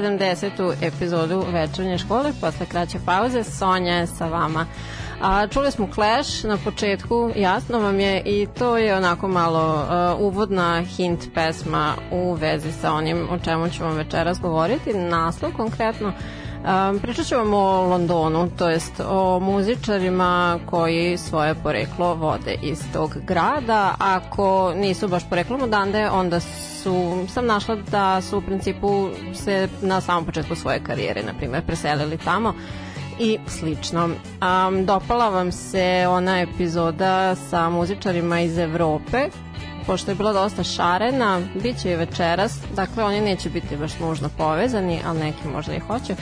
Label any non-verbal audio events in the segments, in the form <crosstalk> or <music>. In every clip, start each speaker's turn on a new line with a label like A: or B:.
A: 70. epizodu večernje škole posle kraće pauze. Sonja je sa vama. A, čuli smo Clash na početku, jasno vam je i to je onako malo uh, uvodna hint pesma u vezi sa onim o čemu ću vam večeras govoriti. Naslov konkretno Um, pričat ću vam o Londonu, to jest o muzičarima koji svoje poreklo vode iz tog grada. Ako nisu baš poreklom odande, onda sam našla da su u principu se na samom početku svoje karijere, na primjer, preselili tamo i slično. Um, dopala vam se ona epizoda sa muzičarima iz Evrope pošto je bila dosta šarena, bit će i večeras, dakle oni neće biti baš nužno povezani, ali neki možda i hoće,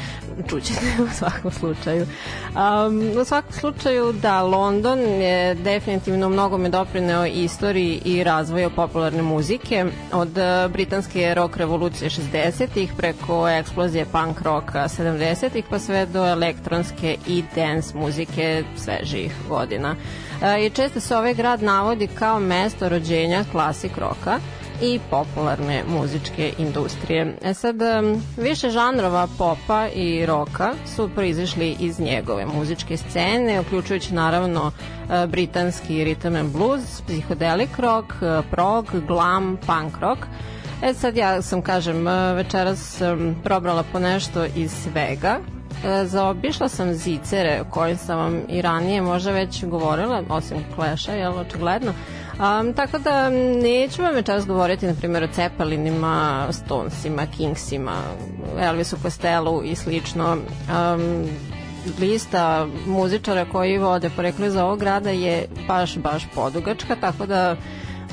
A: čućete <laughs> u svakom slučaju. Um, u svakom slučaju da London je definitivno mnogo me doprineo istoriji i razvoju popularne muzike od uh, britanske rock revolucije 60-ih preko eksplozije punk roka 70-ih pa sve do elektronske i dance muzike svežih godina. Uh, I često se ovaj grad navodi kao mesto rođenja klasik roka. i popularne muzičke industrije. E sad, više žanrova popa i roka su proizišli iz njegove muzičke scene, uključujući naravno e, britanski rhythm and blues, psychedelic rock, e, prog, glam, punk rock. E sad ja sam, kažem, e, večeras probrala po nešto iz svega. Zaobišla sam zicere o kojim sam vam i ranije možda već govorila, osim Clash-a, jel, očigledno. Um, tako da neću vam večeras govoriti na primjer o Cepelinima, Stonesima, Kingsima, Elvisu Costello i slično. Um, lista muzičara koji vode poreklo iz ovog grada je baš, baš podugačka, tako da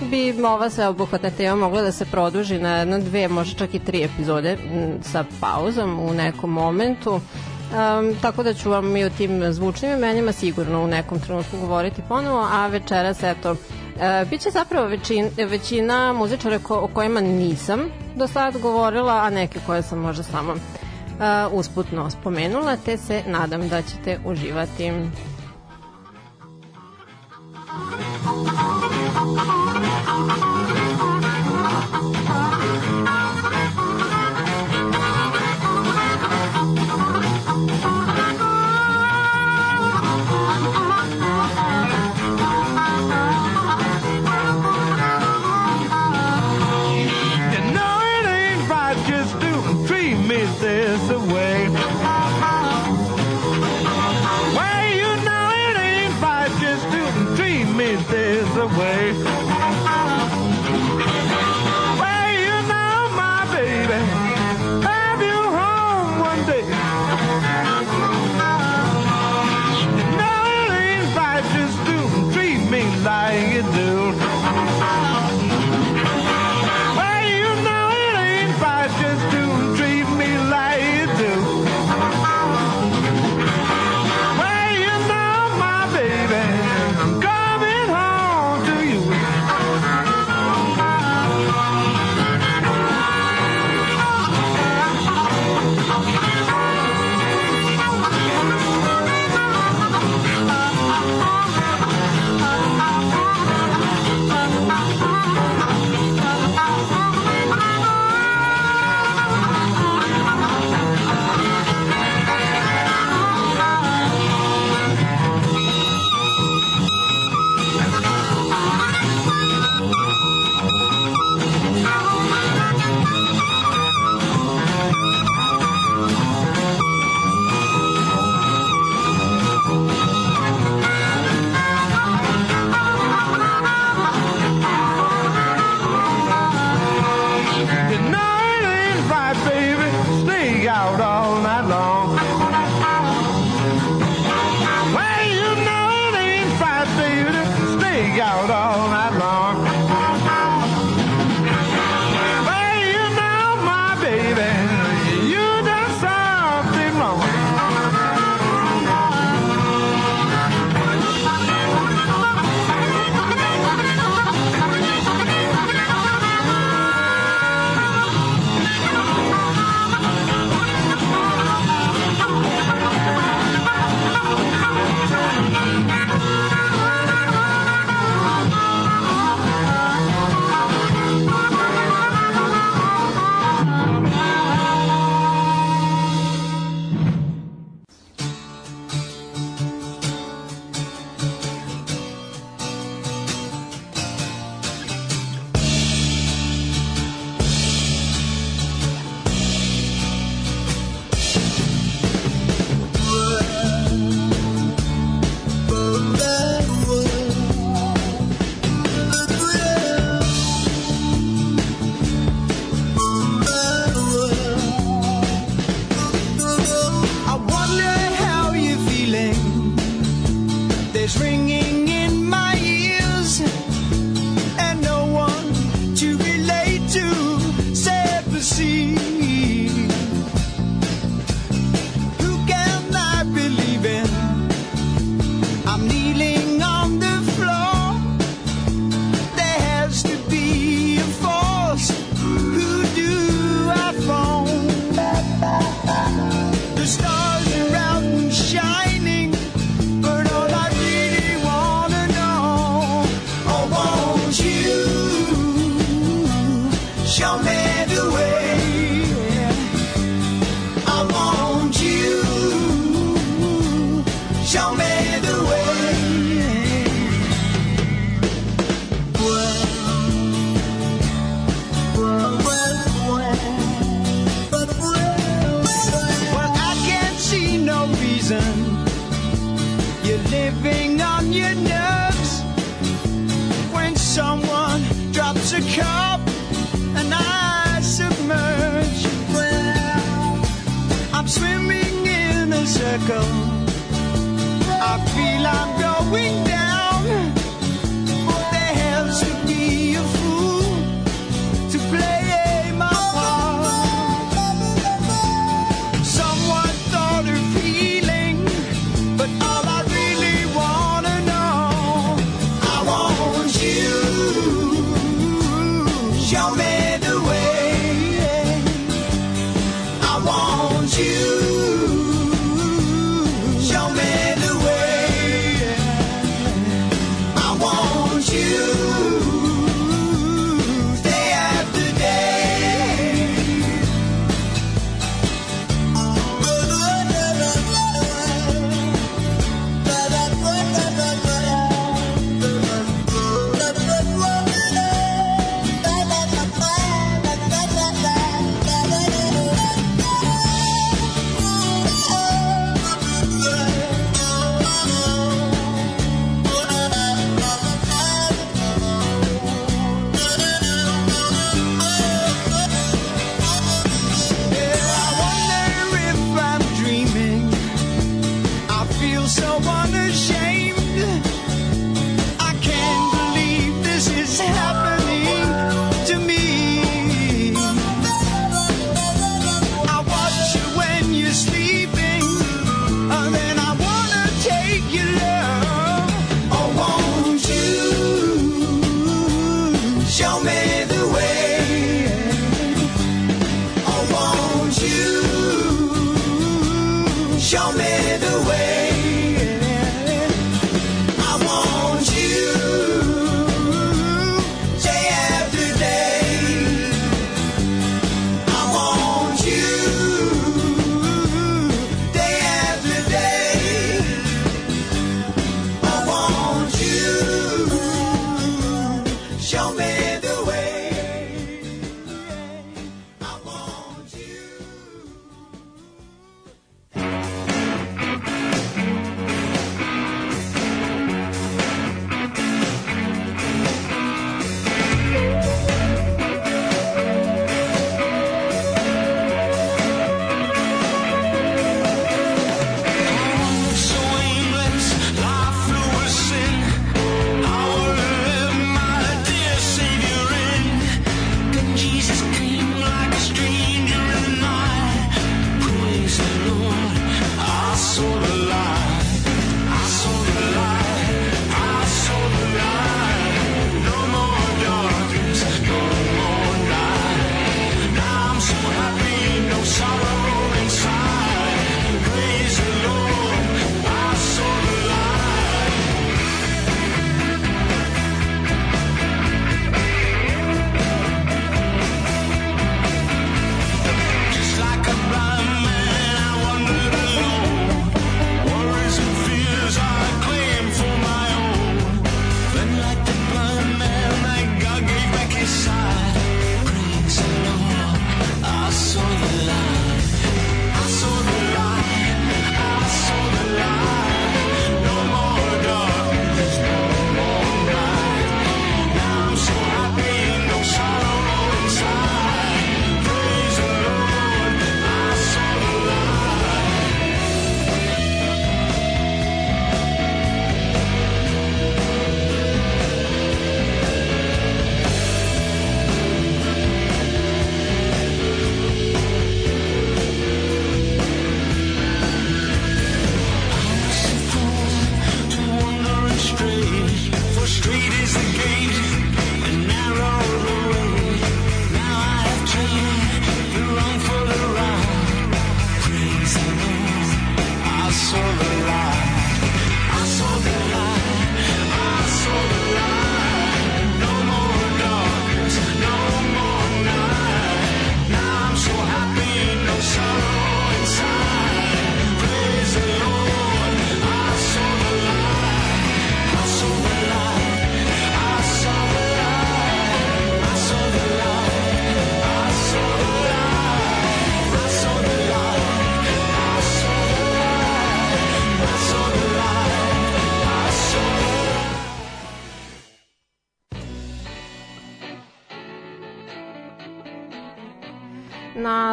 A: bi ova sveobuhvatna tema mogla da se produži na jedno, dve, možda čak i tri epizode sa pauzom u nekom momentu. Um, tako da ću vam i o tim zvučnim imenima sigurno u nekom trenutku govoriti ponovo, a večeras eto E, biće zapravo većin, većina muzičara ko, o kojima nisam do sad govorila, a neke koje sam možda samo uh, usputno spomenula, te se nadam da ćete uživati. you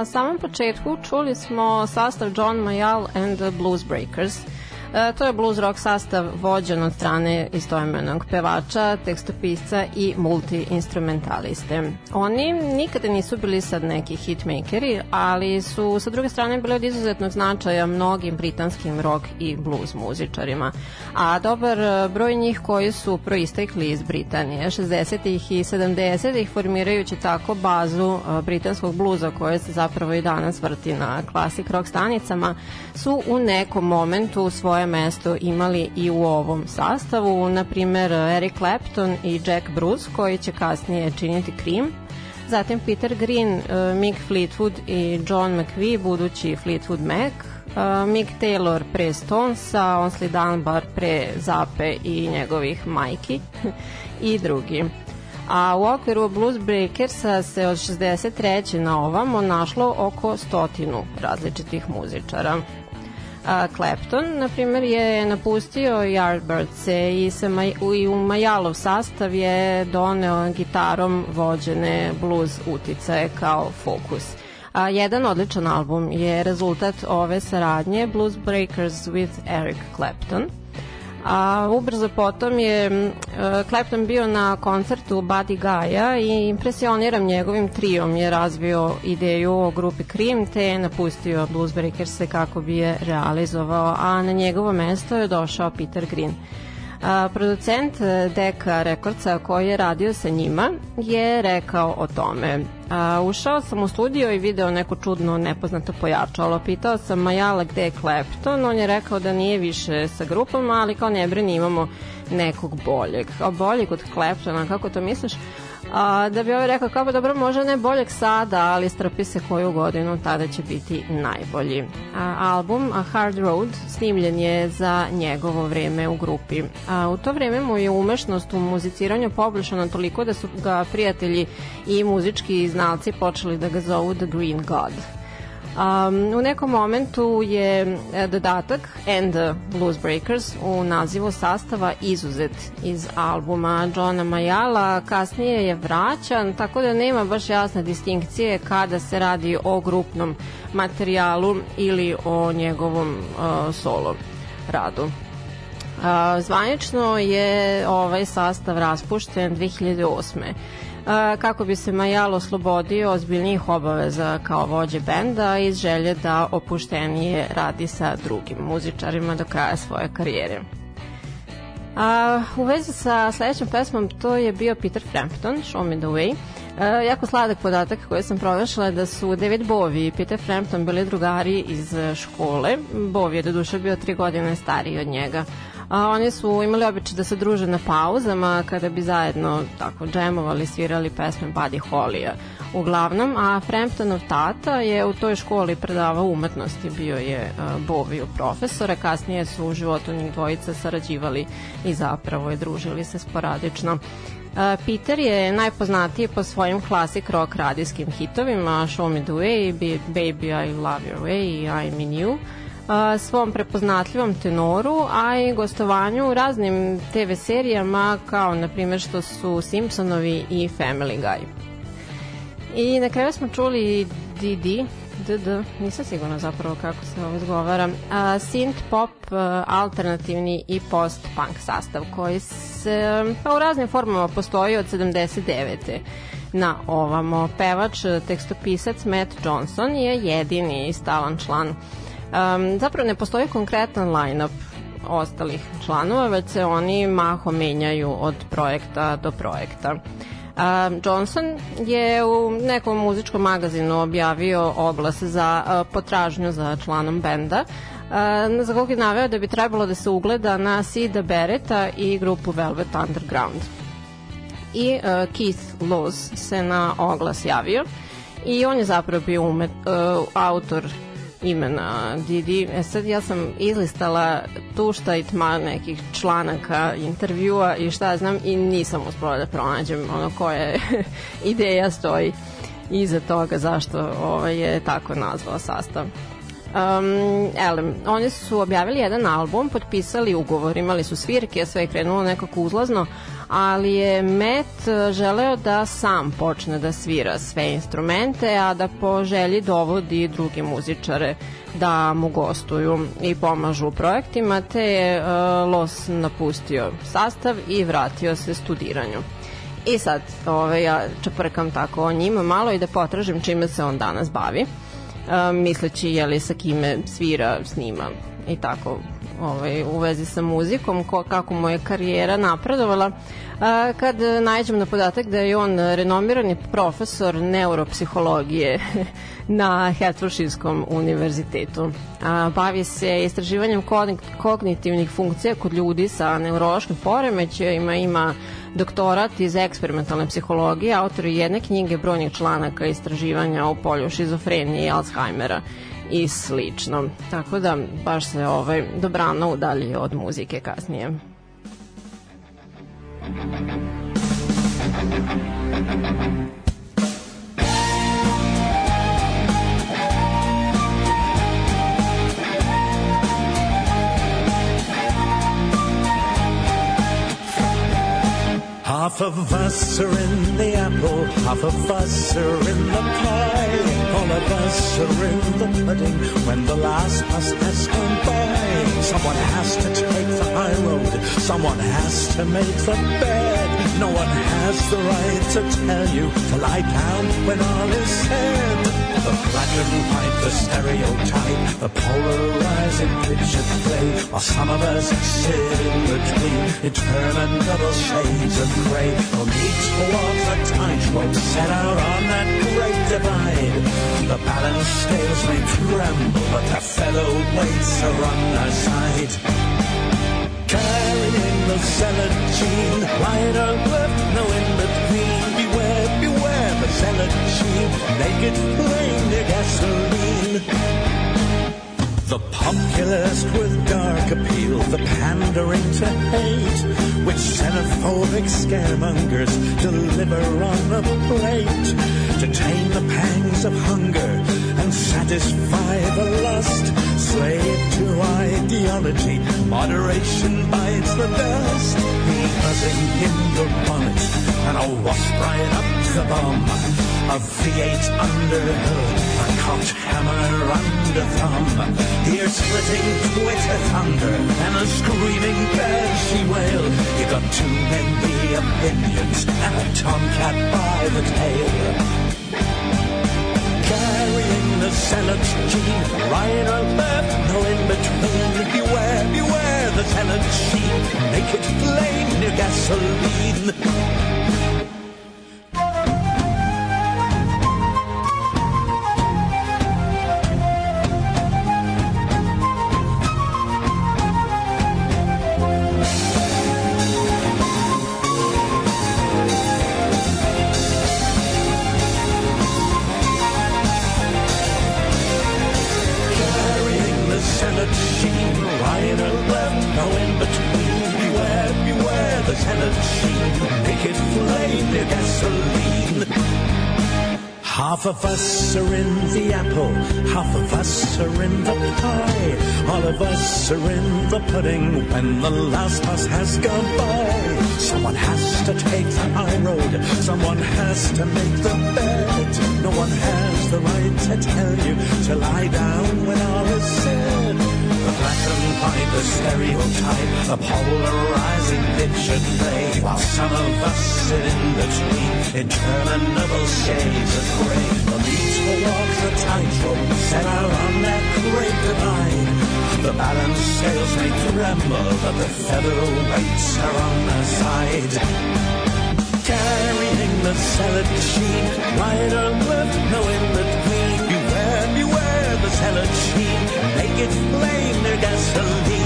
A: samom početku čuli smo sastav John Mayall and the Blues Breakers – E, to je blues rock sastav vođen od strane istoimenog pevača, tekstopisca i multi-instrumentaliste. Oni nikada nisu bili sad neki hitmakeri, ali su sa druge strane bili od izuzetnog značaja mnogim britanskim rock i blues muzičarima. A dobar e, broj njih koji su proistekli iz Britanije, 60-ih i 70-ih formirajući tako bazu e, britanskog bluza koje se zapravo i danas vrti na klasik rock stanicama, su u nekom momentu svoje svoje mesto imali i u ovom sastavu, na primer Eric Clapton i Jack Bruce koji će kasnije činiti Cream, zatim Peter Green, uh, Mick Fleetwood i John McVie, budući Fleetwood Mac, uh, Mick Taylor pre Stonesa, Onsley Dunbar pre Zape i njegovih majki <laughs> i drugi. A u okviru Blues Breakersa se od 63. na ovamo našlo oko stotinu različitih muzičara. A, Clapton, na primjer, je napustio Yardbirds i, Maj, i u Majalov sastav je doneo gitarom vođene blues uticaje kao fokus. A, jedan odličan album je rezultat ove saradnje Blues Breakers with Eric Clapton – a ubrzo potom je uh, Clapton bio na koncertu Buddy Gaja i impresioniram njegovim trijom je razvio ideju o grupi Cream te je napustio Bluesbreakers kako bi je realizovao, a na njegovo mesto je došao Peter Green. A, producent e, Deka Rekordca koji je radio sa njima je rekao o tome. A, ušao sam u studio i video neko čudno nepoznato pojačalo. Pitao sam Majala gde je Clapton, on je rekao da nije više sa grupom, ali kao ne brini imamo nekog boljeg. A boljeg od Claptona, kako to misliš? A, da bi ovaj rekao kao pa dobro može ne boljeg sada, ali strpi se koju godinu, tada će biti najbolji. A, album A Hard Road snimljen je za njegovo vreme u grupi. A, u to vreme mu je umešnost u muziciranju poboljšana toliko da su ga prijatelji i muzički znalci počeli da ga zovu The Green God. Um, u nekom momentu je e, dodatak And the Blues Breakers u nazivu sastava izuzet iz albuma Johna Majala, kasnije je vraćan, tako da nema baš jasne distinkcije kada se radi o grupnom materijalu ili o njegovom uh, solo radu. Uh, zvanično je ovaj sastav raspušten 2008 kako bi se Majal oslobodio ozbiljnijih obaveza kao vođe benda iz želje da opuštenije radi sa drugim muzičarima do kraja svoje karijere. A, u vezi sa sledećom pesmom to je bio Peter Frampton, Show Me The Way. E, jako sladak podatak koji sam pronašla da su David Bowie i Peter Frampton bili drugari iz škole. Bowie je do duše bio tri godine stariji od njega a oni su imali običaj da se druže na pauzama kada bi zajedno tako džemovali, svirali pesme Buddy Holly-a. Uglavnom, a Framptonov tata je u toj školi predavao umetnosti, bio je uh, Boviju profesora, kasnije su u životu njih dvojica sarađivali i zapravo je družili se sporadično. Uh, Peter je najpoznatiji po svojim klasik rock radijskim hitovima Show Me The Way, Baby I Love Your Way i I'm In You svom prepoznatljivom tenoru, a i gostovanju u raznim TV serijama kao na primjer što su Simpsonovi i Family Guy. I na kraju smo čuli DD, DD, nisam sigurna zapravo kako se ovo izgovara, uh, synth pop, uh, alternativni i post-punk sastav koji se pa, u raznim formama postoji od 79 na ovamo. Pevač, tekstopisac Matt Johnson je jedini stalan član Um, zapravo ne postoji konkretan line-up ostalih članova, već se oni maho menjaju od projekta do projekta. Uh, Johnson je u nekom muzičkom magazinu objavio oglas za uh, potražnju za članom benda, uh, za kog je naveo da bi trebalo da se ugleda na Sida Bereta i grupu Velvet Underground. I uh, Keith Laws se na oglas javio i on je zapravo bio umet, uh, autor imena Didi. E sad ja sam izlistala tušta i tma nekih članaka, intervjua i šta znam i nisam uspela da pronađem ono koje <laughs> ideja stoji iza toga zašto ovaj, je tako nazvao sastav. Um, elem, oni su objavili jedan album, potpisali ugovor, imali su svirke, sve je krenulo nekako uzlazno, ali je Met e, želeo da sam počne da svira sve instrumente, a da po želji dovodi druge muzičare da mu gostuju i pomažu u projektima, te je uh, Los napustio sastav i vratio se studiranju. I sad, ove, ja čeprkam tako o njima malo i da potražim čime se on danas bavi, misleći je li sa kime svira, snima i tako ovaj, u vezi sa muzikom, ko, kako mu je karijera napredovala. A, kad nađem na podatak da je on renomirani profesor neuropsihologije <laughs> na Hertfordshirskom univerzitetu. A, bavi se istraživanjem kognitivnih funkcija kod ljudi sa neurološkim poremećajima, ima doktorat iz eksperimentalne psihologije, autor jedne knjige brojnih članaka istraživanja o polju šizofrenije i Alzheimera i slično. Tako da baš se ovaj dobrano udalji od muzike kasnije.
B: Half of us are in the apple, half of us are in the pie. All of us are in the pudding when the last bus has gone by. Someone has to take the high road, someone has to make the bed. No one has the right to tell you to lie down when all is said. The and white, the stereotype, the polarizing picture play, while some of us sit in between, interminable shades of grey. To walk the tightrope set out on that great divide. The balance scales may tremble, but the featherweights are on our side. Carrying the salad gene, or left, no in between. The salad gene, naked flame near gasoline. The populist with dark appeal, the pandering to hate, which xenophobic scaremongers deliver on a plate to tame the pangs of hunger and satisfy the lust. Slave to ideology, moderation bites the dust. Buzzing in the bonnet and a wasp right up the bum. A V8 underhood, a cocked hammer under thumb. Ear splitting Twitter thunder and a screaming banshee wail. You got too many opinions and a tomcat by the tail the zealot's gene. Right or left, no in between. Beware, beware the zealot's sheen. Make it flame near gasoline. Are in the pie. All of us are in the pudding when the last bus has gone by. Someone has to take the high road, someone has to make the bed. No one has the right to tell you to lie down when all is said. The black and white, the stereotype, the polarizing picture play, while some of us sit in between interminable shades of grey. The need to walk the tightrope set out on that great divide. The balance scales may tremble, but the featherweights are on our side. Carrying the salad sheen, right or left, no in between. Beware, sell a cheap, make it flame their gasoline.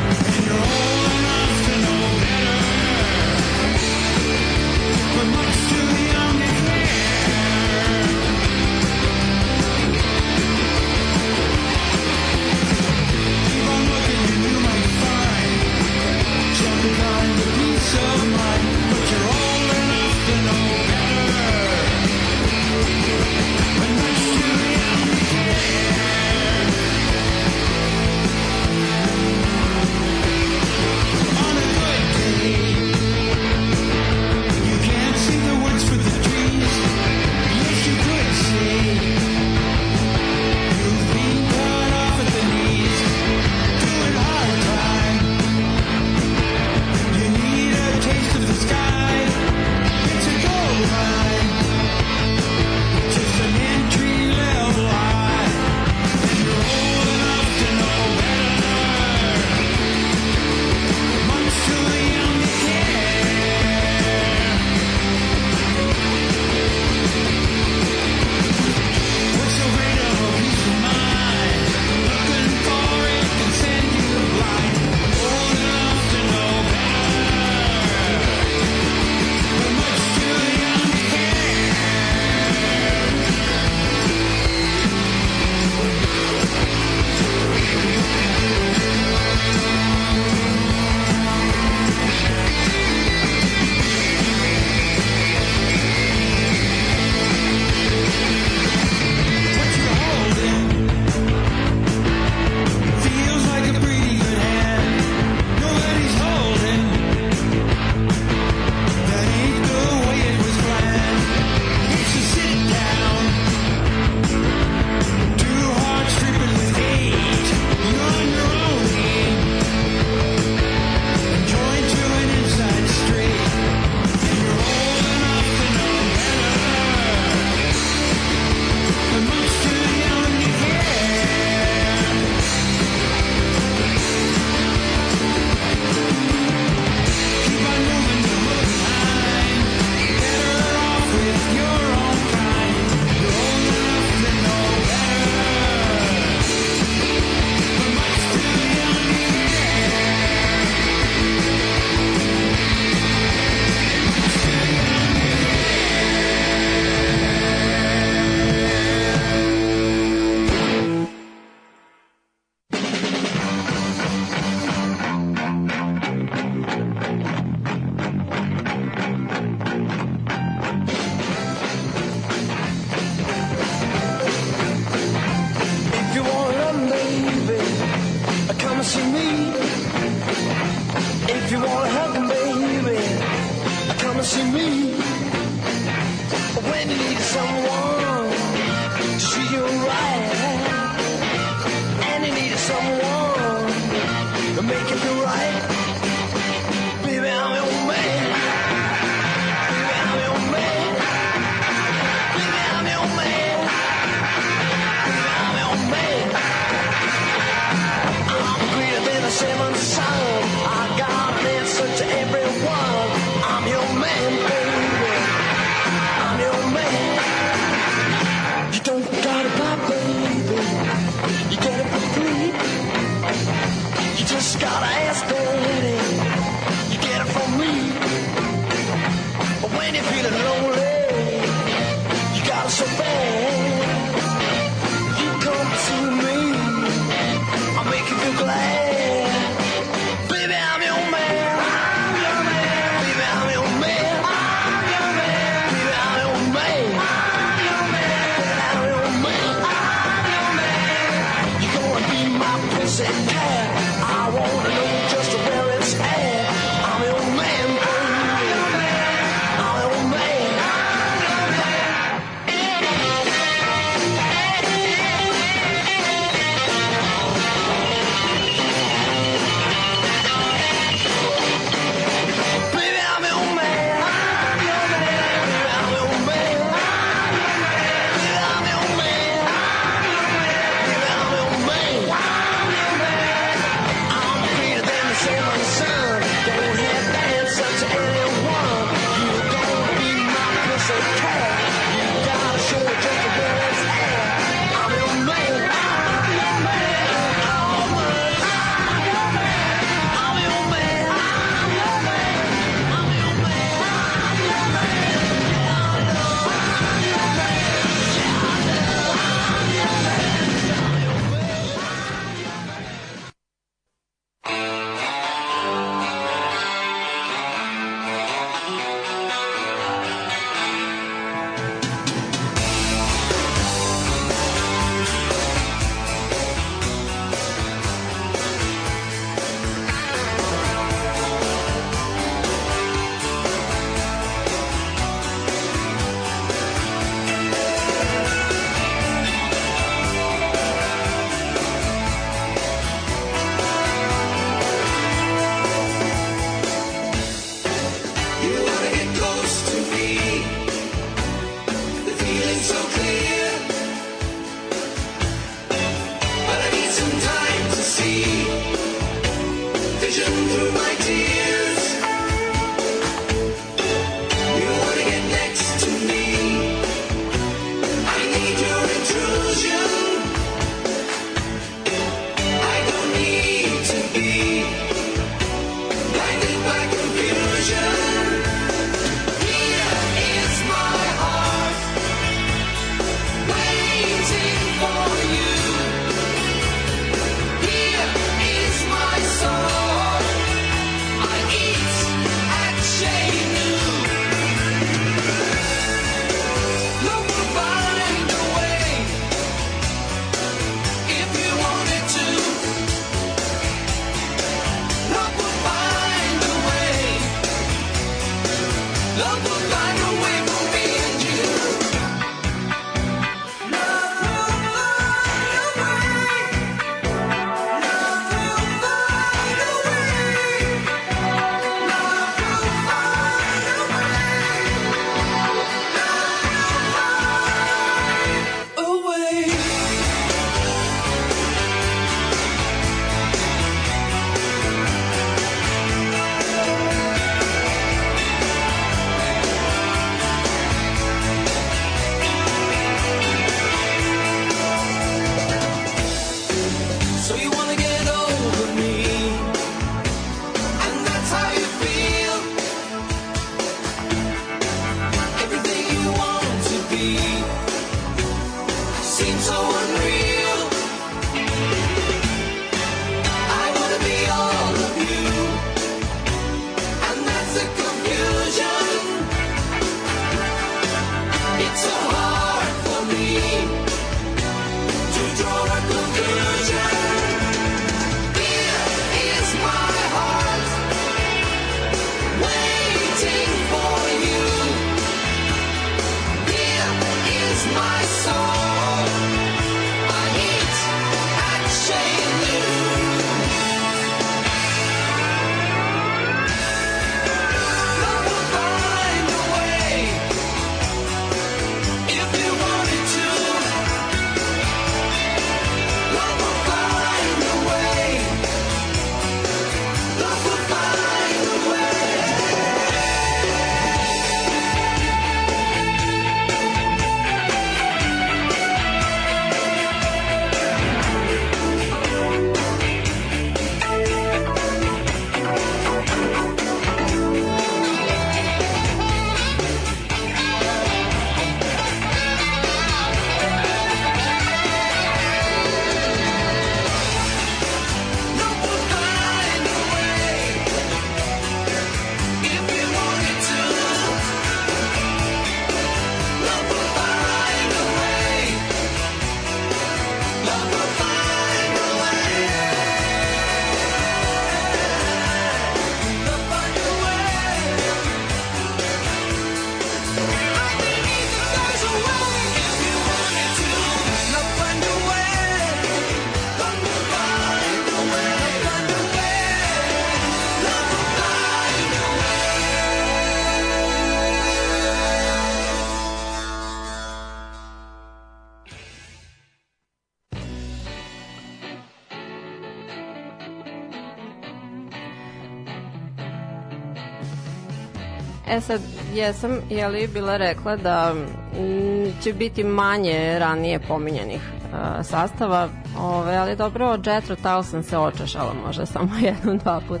A: E sad, jesam, je li bila rekla da mm, će biti manje ranije pominjenih uh, sastava, ove, ali dobro, Jethro Tull sam se očešala možda samo <laughs> jednom, dva put.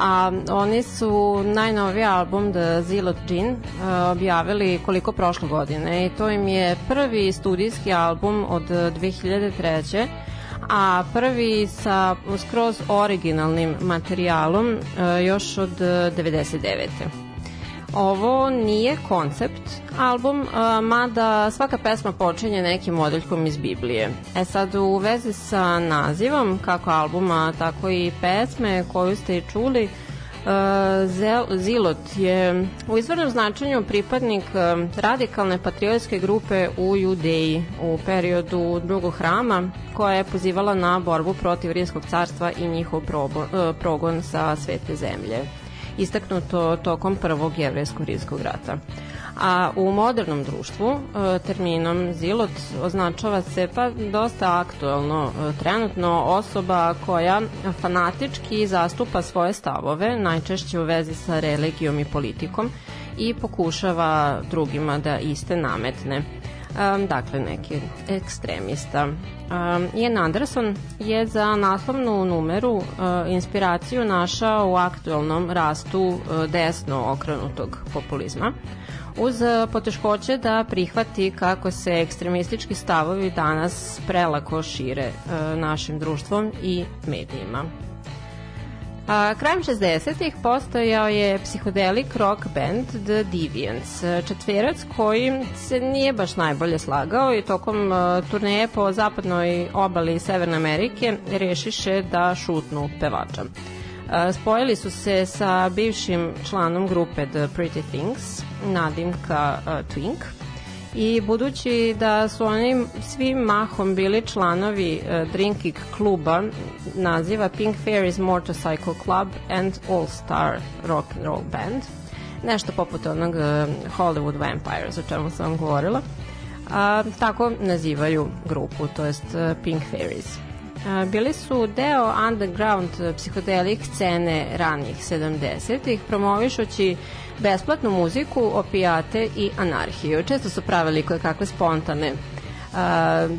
A: A oni su najnoviji album The Zilot Gin uh, objavili koliko prošle godine i to im je prvi studijski album od 2003 a prvi sa skroz originalnim materijalom uh, još od 99. Ovo nije koncept album, mada svaka pesma počinje nekim odeljkom iz Biblije. E sad u vezi sa nazivom, kako albuma, tako i pesme koju ste i čuli, Zilot je u izvornom značenju pripadnik radikalne patriotske grupe u Judeji u periodu drugog hrama koja je pozivala na borbu protiv Rimskog carstva i njihov progon sa svete zemlje istaknuto tokom prvog jevrejsko-rimskog rata. A u modernom društvu e, terminom zilot označava se pa dosta aktuelno e, trenutno osoba koja fanatički zastupa svoje stavove, najčešće u vezi sa religijom i politikom i pokušava drugima da iste nametne um, dakle neki ekstremista. Um, Ian Anderson je za naslovnu numeru uh, inspiraciju našao u aktualnom rastu uh, desno okrenutog populizma uz poteškoće da prihvati kako se ekstremistički stavovi danas prelako šire uh, našim društvom i medijima. A, krajem 60-ih postojao je psihodelik rock band The Deviants, četverac koji se nije baš najbolje slagao i tokom uh, turneje po zapadnoj obali Severne Amerike rešiše da šutnu pevača. Uh, spojili su se sa bivšim članom grupe The Pretty Things, nadimka uh, Twink, i budući da su oni svi mahom bili članovi uh, drinking kluba naziva Pink Fairies Motorcycle Club and All Star Rock and Roll Band nešto poput onog uh, Hollywood Vampires o čemu sam govorila a, tako nazivaju grupu to jest uh, Pink Fairies. Bili su deo underground psihodelik scene ranih 70-ih promovišući besplatnu muziku, opijate i anarhiju. Često su pravili koje kakve spontane uh,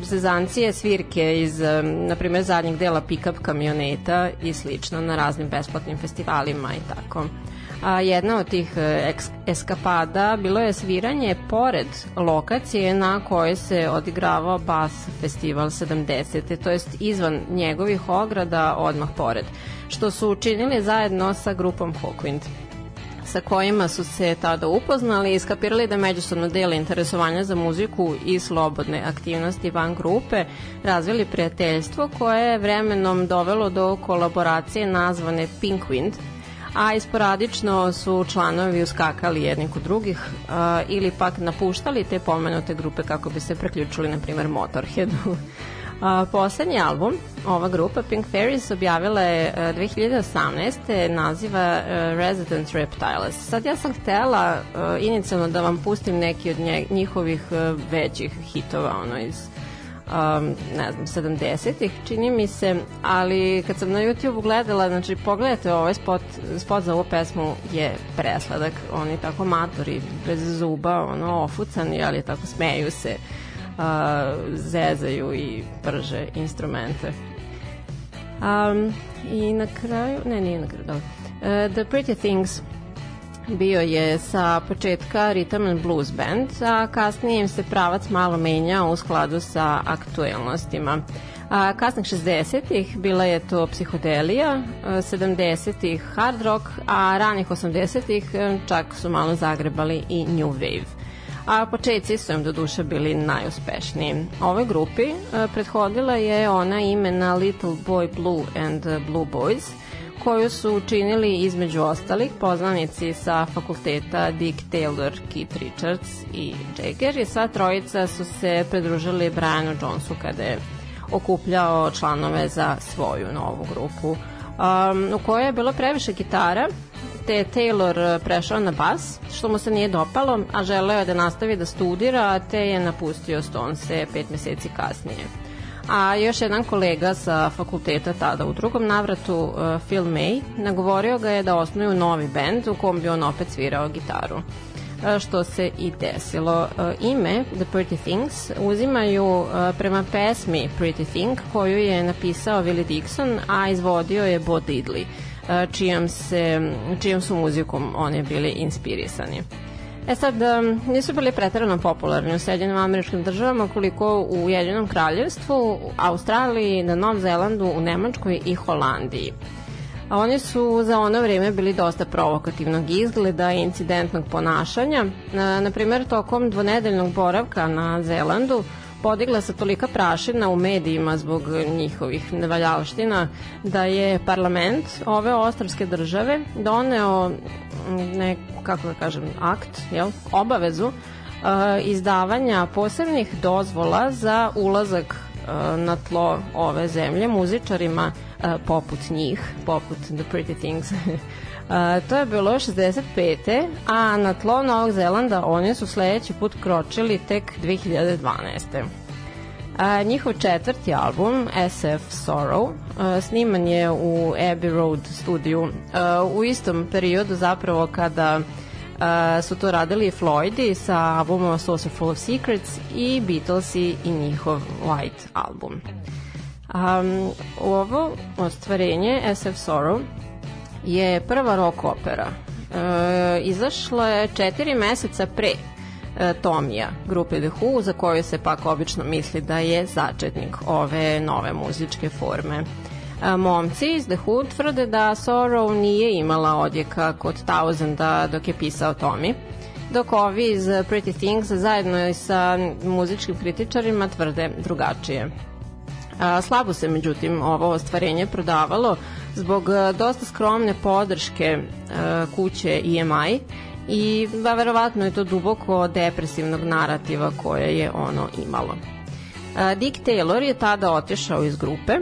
A: zezancije, svirke iz, na primjer, zadnjeg dela pick-up kamioneta i slično na raznim besplatnim festivalima i tako. A jedna od tih eks, eskapada bilo je sviranje pored lokacije na kojoj se odigravao Bas festival 70. to jest izvan njegovih ograda odmah pored, što su učinili zajedno sa grupom Hawkwind sa kojima su se tada upoznali i skapirali da međusobno dele interesovanja za muziku i slobodne aktivnosti van grupe, razvili prijateljstvo koje je vremenom dovelo do kolaboracije nazvane Pink Wind, a isporadično su članovi uskakali jedni kod drugih a, ili pak napuštali te pomenute grupe kako bi se preključili, na primer, Motorheadu. A, poslednji album, ova grupa Pink Fairies objavila je a, 2018. naziva a, Resident Reptiles. Sad ja sam htela a, inicijalno da vam pustim neki od nje, njihovih većih hitova ono iz um, ne znam, 70-ih, čini mi se, ali kad sam na YouTube gledala, znači pogledajte ovaj spot, spot za ovu pesmu je presladak, oni tako matori, bez zuba, ono, ofucani, ali tako smeju se, uh, zezaju i prže instrumente. Um, I na kraju, ne, nije na kraju, dobro. Uh, The Pretty Things bio je sa početka Rhythm and Blues Band, a kasnije im se pravac malo menjao u skladu sa aktuelnostima. A kasnih 60-ih bila je to psihodelija, 70-ih hard rock, a ranih 80-ih čak su malo zagrebali i new wave a početci su im do duše bili najuspešniji. Ovoj grupi prethodila je ona imena Little Boy Blue and Blue Boys – koju su učinili između ostalih poznanici sa fakulteta Dick Taylor, Keith Richards i Jagger i sva trojica su se pridružili Brianu Jonesu kada je okupljao članove za svoju novu grupu um, u kojoj je bilo previše gitara je Taylor prešao na bas, što mu se nije dopalo, a želeo je da nastavi da studira, te je napustio Stonese pet meseci kasnije. A još jedan kolega sa fakulteta tada u drugom navratu, uh, Phil May, nagovorio ga je da osnuju novi bend u kom bi on opet svirao gitaru. Uh, što se i desilo. Ime The Pretty Things uzimaju prema pesmi Pretty Thing koju je napisao Willie Dixon, a izvodio je Bo Diddley, čijom, se, čijom su muzikom oni bili inspirisani. E sad, nisu bili pretredno popularni u Sjedinjim američkim državama koliko u Jedinom kraljevstvu, Australiji, na Novom Zelandu, u Nemačkoj i Holandiji. A oni su za ono vreme bili dosta provokativnog izgleda i incidentnog ponašanja. Na, na primjer, tokom dvonedeljnog boravka na Zelandu podigla se tolika prašina u medijima zbog njihovih nevaljalština da je parlament ove ostrvske države doneo ne, kako da kažem, akt, jel, obavezu uh, izdavanja posebnih dozvola za ulazak uh, na tlo ove zemlje muzičarima uh, poput njih, poput The Pretty Things. <laughs> Uh, to je bilo 65. a na tlo Novog Zelanda oni su sledeći put kročili tek 2012. A, njihov četvrti album, SF Sorrow, a, sniman je u Abbey Road studiju a, u istom periodu zapravo kada a, su to radili Floydi sa albumom Full of Secrets i Beatlesi i njihov White album. Um, ovo ostvarenje SF Sorrow je prva rock opera. E, izašla je četiri meseca pre e, Tomija grupe The Who, za koju se pak obično misli da je začetnik ove nove muzičke forme. E, momci iz The Who tvrde da Sorrow nije imala odjeka kod Thousanda dok je pisao Tommy, dok ovi iz Pretty Things zajedno i sa muzičkim kritičarima tvrde drugačije. Slabo se međutim ovo ostvarenje prodavalo zbog a, dosta skromne podrške a, kuće EMI i ba, verovatno je to duboko depresivnog narativa koje je ono imalo. A, Dick Taylor je tada otišao iz grupe,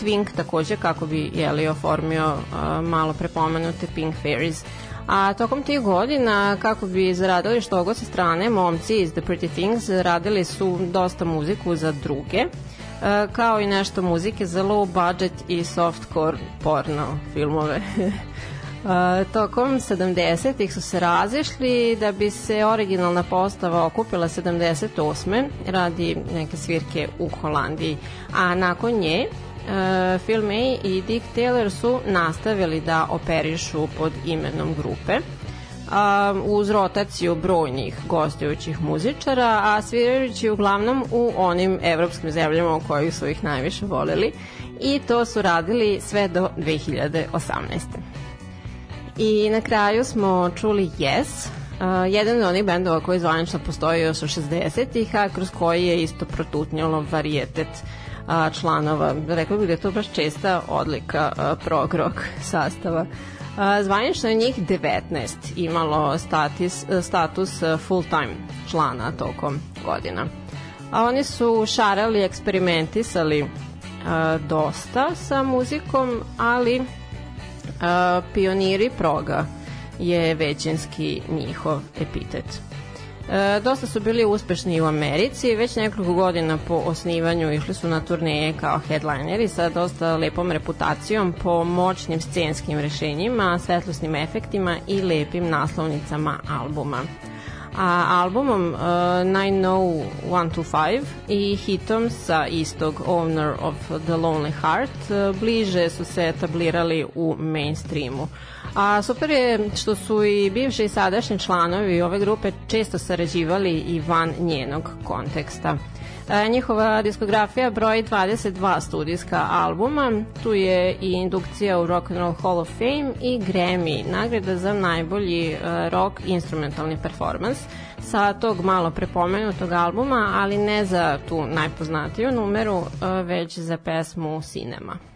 A: Twink takođe kako bi jeli oformio malo prepomenute Pink Fairies, A tokom tih godina, kako bi zaradili što god sa strane, momci iz The Pretty Things radili su dosta muziku za druge, E, kao i nešto muzike za low budget i softcore porno filmove. Uh, <laughs> tokom 70-ih su se razišli da bi se originalna postava okupila 78. radi neke svirke u Holandiji, a nakon nje uh, Phil May i Dick Taylor su nastavili da operišu pod imenom grupe a, uz rotaciju brojnih gostujućih muzičara, a svirajući uglavnom u onim evropskim zemljama u kojih su ih najviše voleli i to su radili sve do 2018. I na kraju smo čuli Yes, jedan od onih bendova koji zvanično postoji još u 60-ih, a kroz koji je isto protutnjalo varijetet a, članova. Rekao bih da je to baš česta odlika a, prog rock sastava. Zvanično je njih 19 imalo status, status full-time člana tokom godina. A oni su šarali, eksperimentisali a, dosta sa muzikom, ali a, pioniri proga je većinski njihov epitet. E, dosta su bili uspešni u Americi, već nekoliko godina po osnivanju išli su na turneje kao headlineri sa dosta lepom reputacijom po moćnim scenskim rešenjima, svetlosnim efektima i lepim naslovnicama albuma. A albumom uh, 90125 i hitom sa istog Owner of the Lonely Heart uh, bliže su se etablirali u mainstreamu. A super je što su i bivši i sadašnji članovi ove grupe često sarađivali i van njenog konteksta. E, njihova diskografija broji 22 studijska albuma, tu je i indukcija u Rock and Roll Hall of Fame i Grammy, nagrada za najbolji e, rock instrumentalni performance sa tog malo prepomenutog albuma, ali ne za tu najpoznatiju numeru, e, već za pesmu Cinema.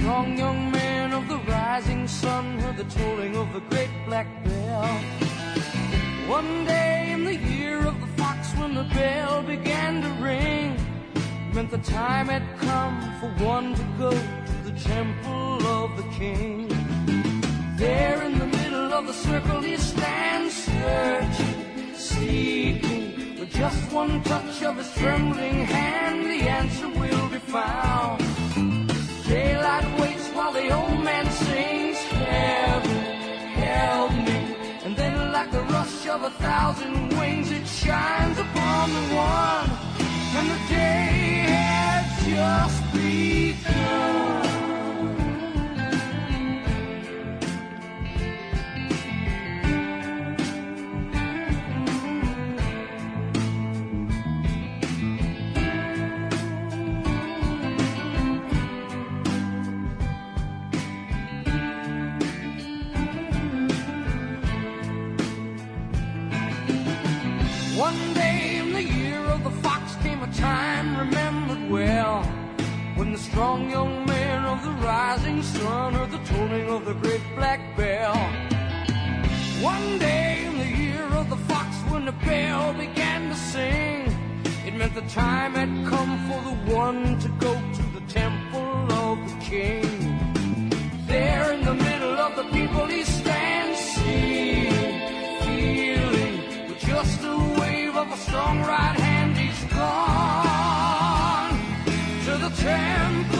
C: Strong young man of the rising sun heard the tolling of the great black bell. One day in the year of the fox when the bell began to ring, meant the time had come for one to go to the temple of the king. There in the middle of the circle he stands searching, seeking. With just one touch of his trembling hand, the answer will be found. Daylight waits while the old man sings, Heaven, help me. And then like the rush of a thousand wings, it shines upon the one. And the day had just begun. Strong young man of the rising sun heard the tolling of the great black bell. One day in the year of the fox when the bell began to sing, it meant the time had come for the one to go to the temple of the king. There in the middle of the people he stands, seeing, feeling, with just a wave of a strong right hand, he's gone to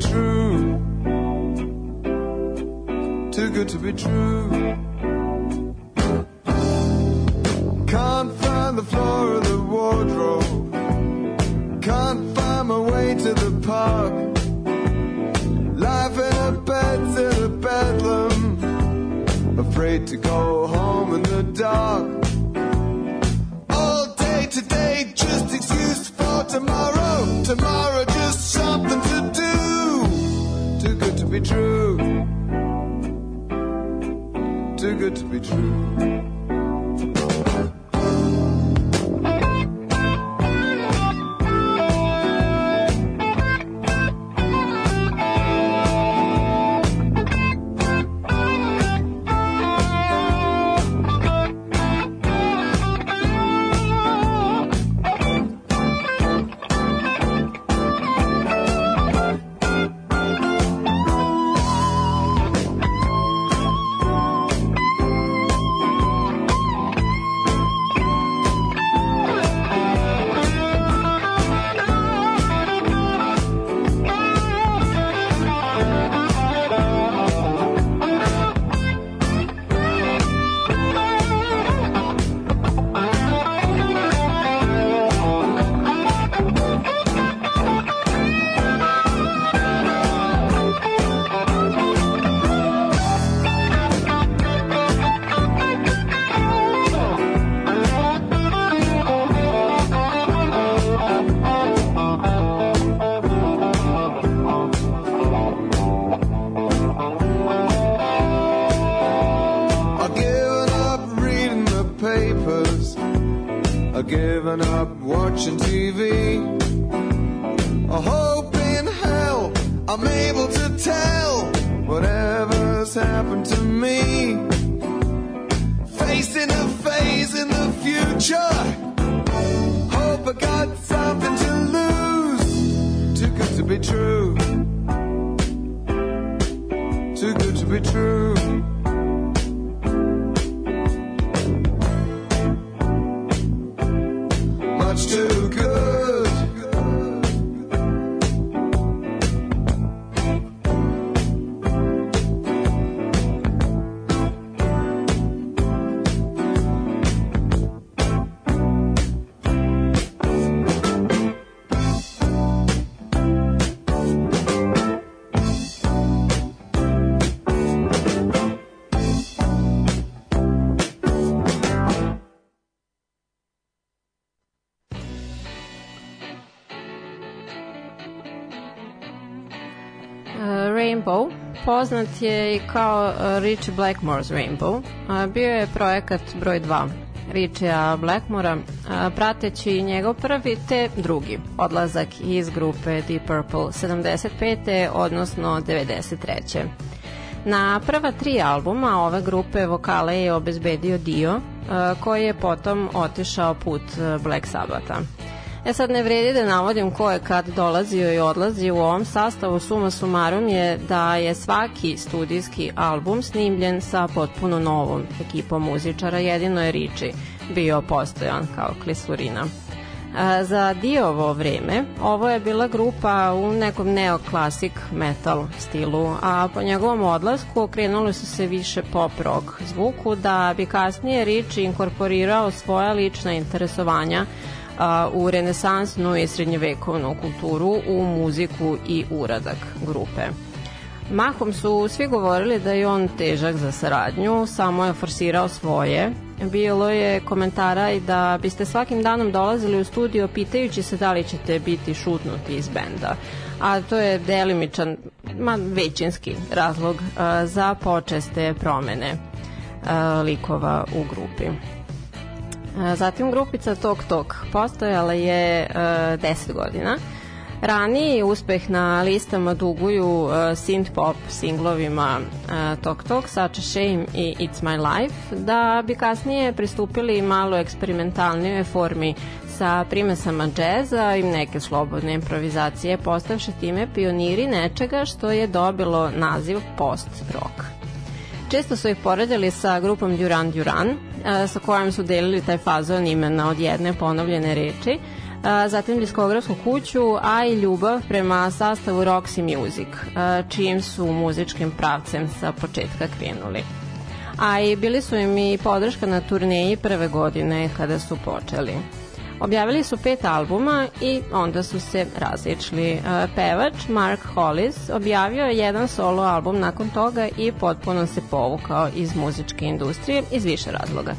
D: true. Too good to be true. Too good to be true. Facing a phase in the future. Hope I got
A: poznat je i kao uh, Richie Blackmore's Rainbow. Uh, bio je projekat broj 2 Richia Blackmora, uh, prateći njegov prvi te drugi odlazak iz grupe Deep Purple 75. odnosno 93. Na prva tri albuma ove grupe vokale je obezbedio Dio, koji je potom otišao put Black Sabbatha. E sad ne vredi da navodim ko je kad dolazio i odlazio u ovom sastavu, suma sumarum je da je svaki studijski album snimljen sa potpuno novom ekipom muzičara, jedino je Riči bio postojan kao klisurina. A, za Diovo vreme ovo je bila grupa u nekom neoklasik metal stilu, a po njegovom odlasku okrenuli su se više pop rock zvuku da bi kasnije Riči inkorporirao svoja lična interesovanja u renesansnu i srednjevekovnu kulturu, u muziku i uradak grupe. Mahom su svi govorili da je on težak za saradnju, samo je forsirao svoje. Bilo je komentara i da biste svakim danom dolazili u studio pitajući se da li ćete biti šutnuti iz benda. A to je delimičan, ma većinski razlog za počeste promene. likova u grupi. E, Zatim grupica Tok Tok postojala je e, 10 godina. Raniji uspeh na listama duguju uh, synth pop singlovima uh, Tok Tok, Such a Shame i It's My Life, da bi kasnije pristupili malo eksperimentalnijoj formi sa primesama džeza i neke slobodne improvizacije, postavši time pioniri nečega što je dobilo naziv post-rock. Često su ih poredili sa grupom Duran Duran, sa kojom su delili taj fazon imena od jedne ponovljene reči, zatim diskografsku kuću, a i ljubav prema sastavu Roxy Music, čijim su muzičkim pravcem sa početka krenuli. A i bili su im i podrška na turneji prve godine kada su počeli. Objavili su pet albuma i onda su se razičli. E, Pevač Mark Hollis objavio je jedan solo album nakon toga i potpuno se povukao iz muzičke industrije iz više razloga.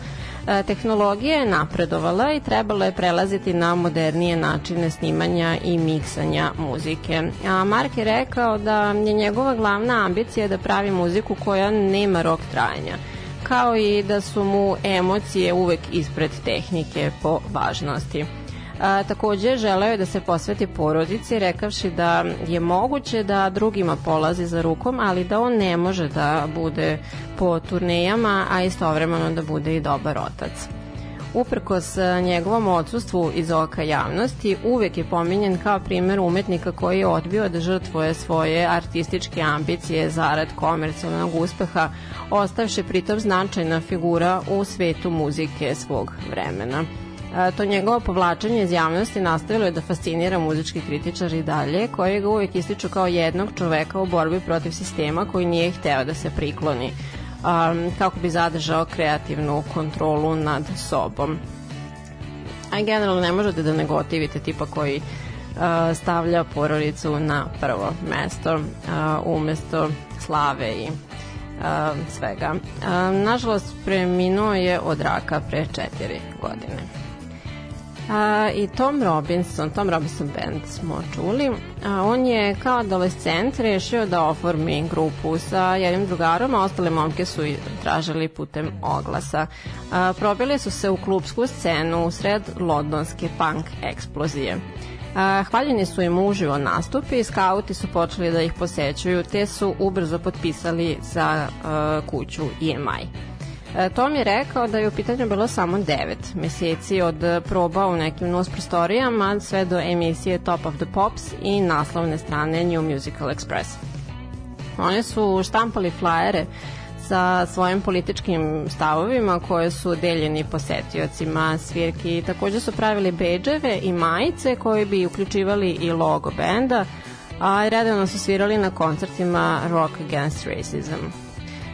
A: E, Tehnologija je napredovala i trebalo je prelaziti na modernije načine snimanja i miksanja muzike. A Mark je rekao da je njegova glavna ambicija da pravi muziku koja nema rok trajanja kao i da su mu emocije uvek ispred tehnike po važnosti. A, takođe, želeo je da se posveti porodici, rekavši da je moguće da drugima polazi za rukom, ali da on ne može da bude po turnejama, a istovremeno da bude i dobar otac. Uprkos njegovom odsustvu iz oka javnosti, uvek je pominjen kao primer umetnika koji je odbio da žrtvuje svoje artističke ambicije zarad komercijalnog uspeha, ostavši pritom značajna figura u svetu muzike svog vremena. E, to njegovo povlačenje iz javnosti nastavilo je da fascinira muzički kritičar i dalje, koji ga uvek ističu kao jednog čoveka u borbi protiv sistema koji nije hteo da se prikloni um, kako bi zadržao kreativnu kontrolu nad sobom. A generalno ne možete da ne gotivite tipa koji uh, stavlja porodicu na prvo mesto uh, umesto slave i svega. Uh, nažalost, preminuo je od raka pre četiri godine. A, I Tom Robinson, Tom Robinson Band smo čuli. A, on je kao adolescent rešio da oformi grupu sa jednim drugarom, a ostale momke su tražili putem oglasa. A, probili su se u klubsku scenu sred londonske punk eksplozije. Hvaljeni su im uživo nastupi i skauti su počeli da ih posećuju, te su ubrzo potpisali za kuću EMI. Tom je rekao da je u pitanju bilo samo 9 meseci od proba u nekim nos prostorijama sve do emisije Top of the Pops i naslovne strane New Musical Express. Oni su štampali flajere sa svojim političkim stavovima koje su deljeni posetiocima svirki. Takođe su pravili beđeve i majice koji bi uključivali i logo benda, a redovno su svirali na koncertima Rock Against Racism.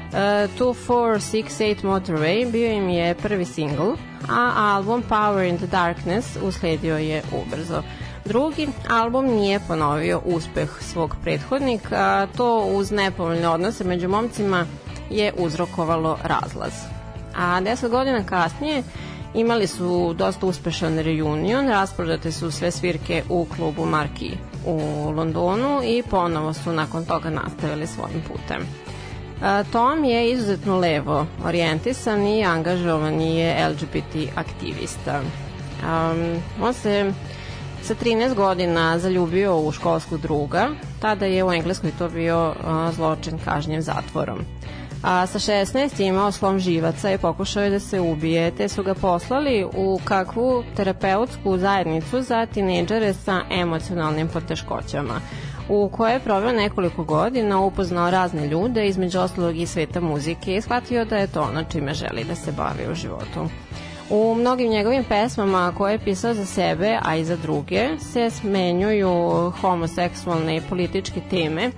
A: Uh, 2468 Motorway bio im je prvi singl, a album Power in the Darkness usledio je ubrzo. Drugi album nije ponovio uspeh svog prethodnika, to uz nepovoljne odnose među momcima je uzrokovalo razlaz. A deset godina kasnije imali su dosta uspešan reunion, rasprodate su sve svirke u klubu Marki u Londonu i ponovo su nakon toga nastavili svojim putem. Tom je izuzetno levo orijentisan i angažovan je LGBT aktivista. Um, on se sa 13 godina zaljubio u školskog druga, tada je u Engleskoj to bio uh, zločin kažnjen zatvorom. A sa 16 je imao slom živaca i pokušao je da se ubije, te su ga poslali u kakvu terapeutsku zajednicu za tinejdžere sa emocionalnim poteškoćama u kojoj je proveo nekoliko godina, upoznao razne ljude, između ostalog i sveta muzike i shvatio da je to ono čime želi da se bavi u životu. U mnogim njegovim pesmama koje je pisao za sebe, a i za druge, se smenjuju homoseksualne i političke teme,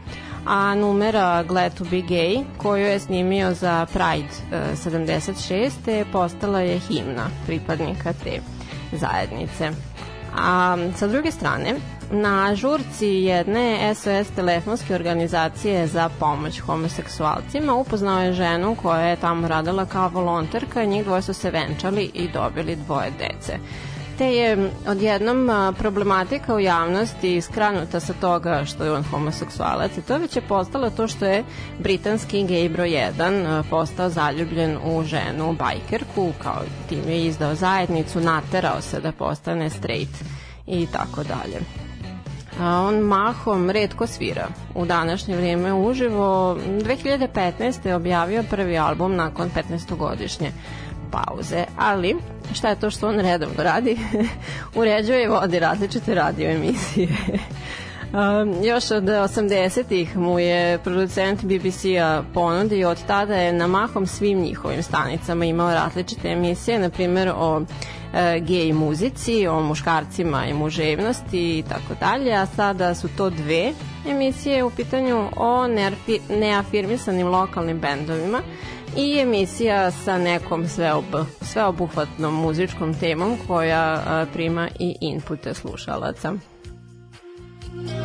A: a numera Glad to be gay, koju je snimio za Pride 76. E, postala je himna pripadnika te zajednice. A sa druge strane, na žurci jedne SOS telefonske organizacije za pomoć homoseksualcima upoznao je ženu koja je tamo radila kao volonterka i njih dvoje su se venčali i dobili dvoje dece. Te je odjednom problematika u javnosti skranuta sa toga što je on homoseksualac i to već je postalo to što je britanski gej broj 1 a, postao zaljubljen u ženu bajkerku, kao tim je izdao zajednicu, naterao se da postane straight i tako dalje. A on mahom redko svira u današnje vrijeme uživo. 2015. je objavio prvi album nakon 15-godišnje pauze, ali šta je to što on redovno radi? <laughs> Uređuje i vodi različite radio emisije. <laughs> Um, još od 80-ih mu je producent BBC-a ponudio, od tada je na mahom svim njihovim stanicama imao različite emisije, na primjer o e, gej muzici, o muškarcima i muževnosti i tako dalje, a sada su to dve emisije u pitanju o neafirmisanim lokalnim bendovima i emisija sa nekom sveob, sveobuhvatnom muzičkom temom koja prima i inpute slušalaca.
B: A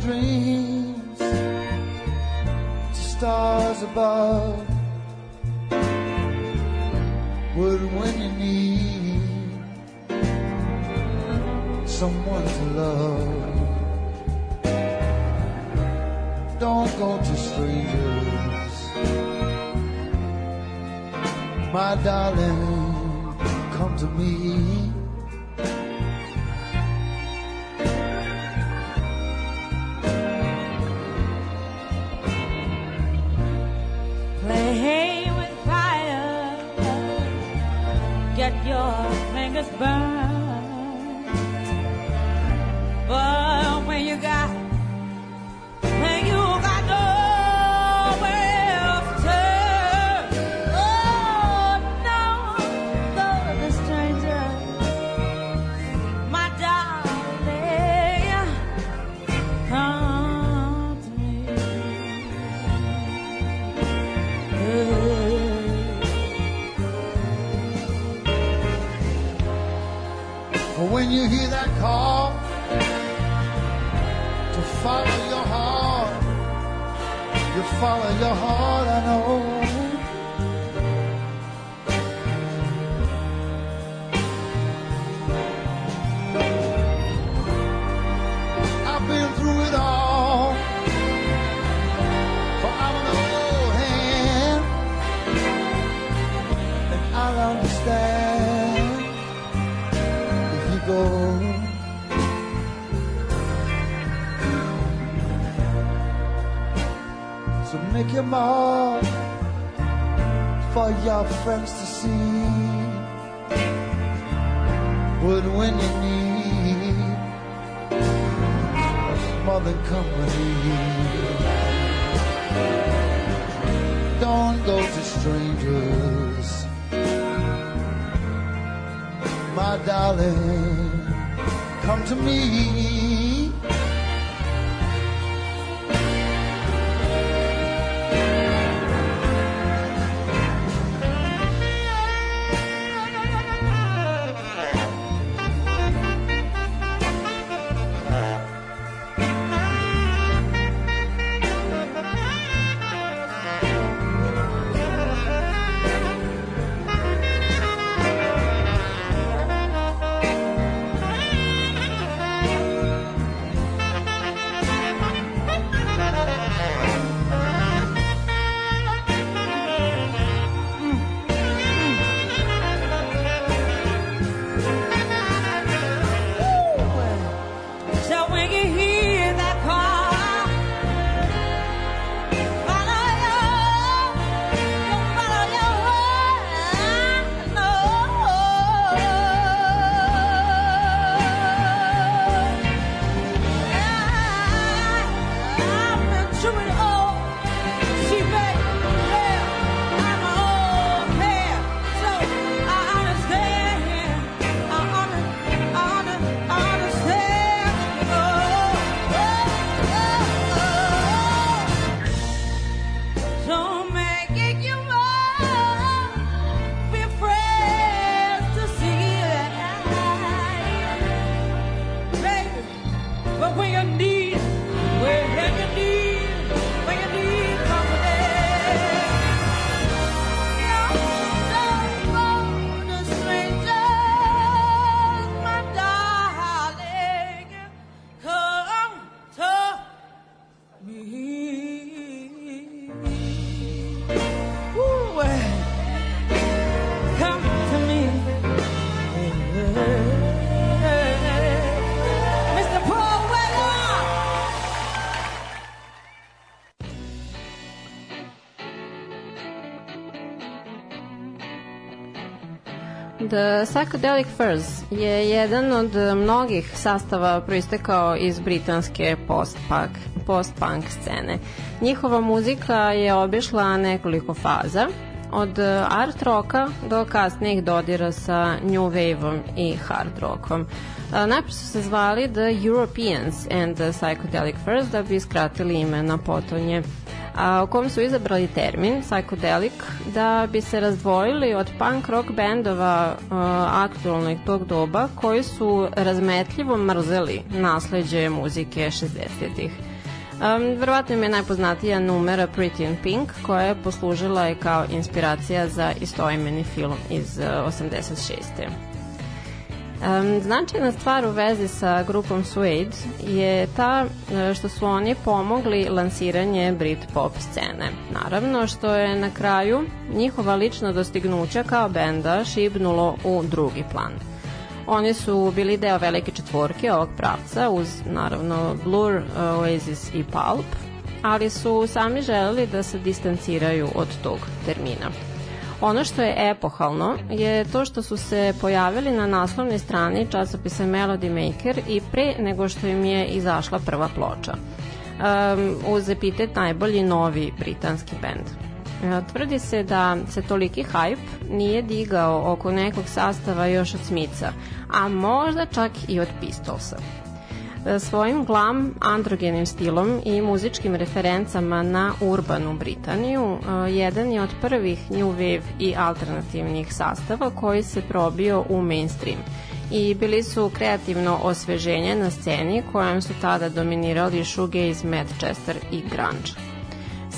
E: dreams to stars above. But when you need someone to love, don't go to strangers. My darling, come to me. Friends
A: Psychedelic Furs je jedan od mnogih sastava proistekao iz britanske post-punk, post-punk scene. Njihova muzika je obišla nekoliko faza, od art roka do kasnijih dodira sa new wave-om i hard rockom. A, Najpre su se zvali The Europeans and the Psychedelic Furs da bi skratili ime na potonje a, u kom su izabrali termin psychedelic da bi se razdvojili od punk rock bendova a, aktualnog tog doba koji su razmetljivo mrzeli nasleđe muzike 60-ih. Um, verovatno im je najpoznatija numera Pretty in Pink, koja je poslužila i kao inspiracija za istoimeni film iz uh, 86. Um, značajna stvar u vezi sa grupom Suede je ta e, što su oni pomogli lansiranje Britpop scene. Naravno što je na kraju njihova lična dostignuća kao benda šibnulo u drugi plan. Oni su bili deo velike četvorke ovog pravca uz naravno Blur, Oasis i Pulp, ali su sami želeli da se distanciraju od tog termina. Ono što je epohalno je to što su se pojavili na naslovnoj strani časopisa Melody Maker i pre nego što im je izašla prva ploča. Um, uz epitet najbolji novi britanski bend. E, Tvrdi se da se toliki hype nije digao oko nekog sastava još od Smica, a možda čak i od Pistolsa. Svojim glam, androgenim stilom i muzičkim referencama na urbanu Britaniju, e, jedan je od prvih new wave i alternativnih sastava koji se probio u mainstream i bili su kreativno osveženje na sceni kojem su tada dominirali shoegaze, Manchester i grunge.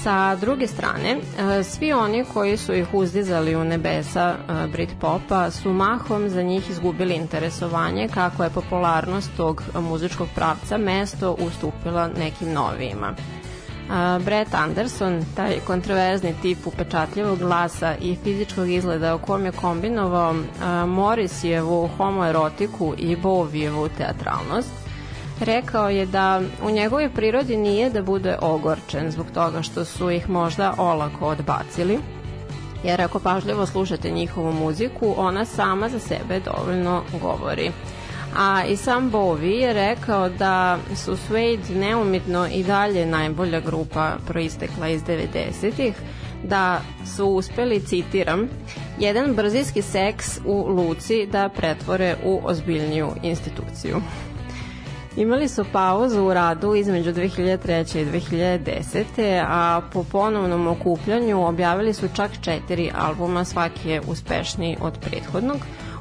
A: Sa druge strane, e, svi oni koji su ih uzdizali u nebesa e, Britpopa su mahom za njih izgubili interesovanje kako je popularnost tog muzičkog pravca mesto ustupila nekim novijima. Uh, Brett Anderson, taj kontroverzni tip upečatljivog glasa i fizičkog izgleda u kom je kombinovao Morrisijevu homoerotiku i Bovijevu teatralnost, rekao je da u njegovoj prirodi nije da bude ogorčen zbog toga što su ih možda olako odbacili, jer ako pažljivo slušate njihovu muziku, ona sama za sebe dovoljno govori. A i sam Bovi je rekao da su Suede neumitno i dalje najbolja grupa proistekla iz 90-ih, da su uspeli, citiram, jedan brzijski seks u Luci da pretvore u ozbiljniju instituciju. Imali su pauzu u radu između 2003. i 2010. a po ponovnom okupljanju objavili su čak četiri albuma, svaki je uspešniji od prethodnog.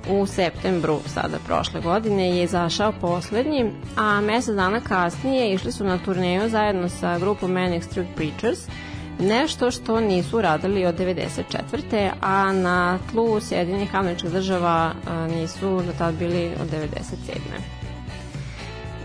A: U septembru sada prošle godine je izašao poslednji, a mesec dana kasnije išli su na turneju zajedno sa grupom Manic Street Preachers, nešto što nisu radili od 94. a na tlu Sjedinjih američkih država nisu do tad bili od 97.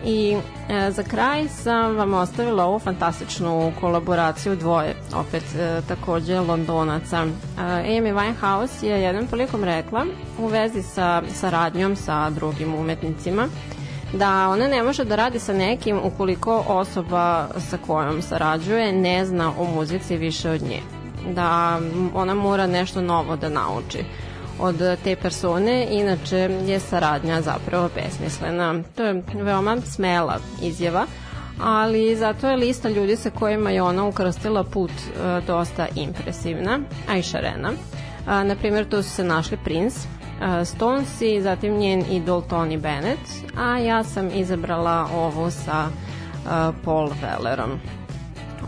A: I e, za kraj sam vam ostavila ovu fantastičnu kolaboraciju dvoje, opet e, takođe Londonaca. E, Amy Winehouse je jednom prilikom rekla u vezi sa saradnjom sa drugim umetnicima da ona ne može da radi sa nekim ukoliko osoba sa kojom sarađuje ne zna o muzici više od nje. Da ona mora nešto novo da nauči od te persone, inače je saradnja zapravo besmislena. To je veoma smela izjava, ali zato je lista ljudi sa kojima je ona ukrstila put e, dosta impresivna, a i šarena. A, na primjer, tu su se našli Prince, e, Stones i zatim njen idol Tony Bennett, a ja sam izabrala ovu sa e, Paul Wellerom.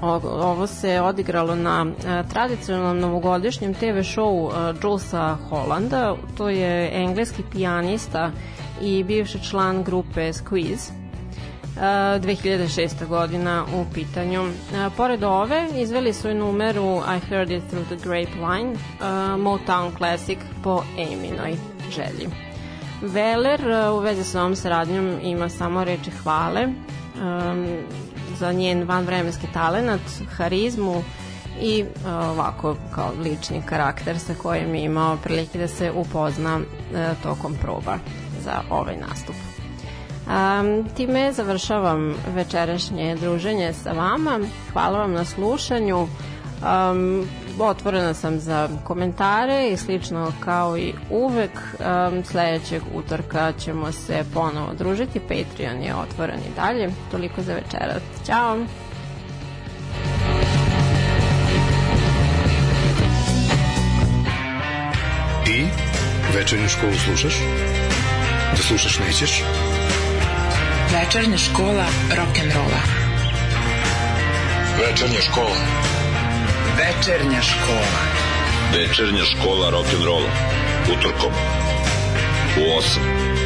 A: Ovo se odigralo na e, tradicionalnom novogodišnjem TV showu e, Julesa Hollanda. To je engleski pijanista i bivši član grupe Squeeze. 2006. godina u pitanju. E, pored ove, izveli su i numeru I Heard It Through the Grapevine, Motown Classic po Aminoj želji. Veler u vezi sa ovom saradnjom ima samo reči hvale za njen vanvremenski talenat, harizmu i e, ovako kao lični karakter sa kojim je imao prilike da se upozna e, tokom proba za ovaj nastup. Um, time završavam večerašnje druženje sa vama. Hvala vam na slušanju. Um, otvorena sam za komentare i slično kao i uvek. Um, sledećeg utorka ćemo se ponovo družiti. Patreon je otvoren i dalje. Toliko za večeras. Ćao!
F: I večernju školu slušaš? Da slušaš nećeš?
G: Večernja škola rock'n'rolla.
H: Večernja škola.
G: Večernja škola.
H: Večernja škola rock'n'rolla. Utorkom. U 8.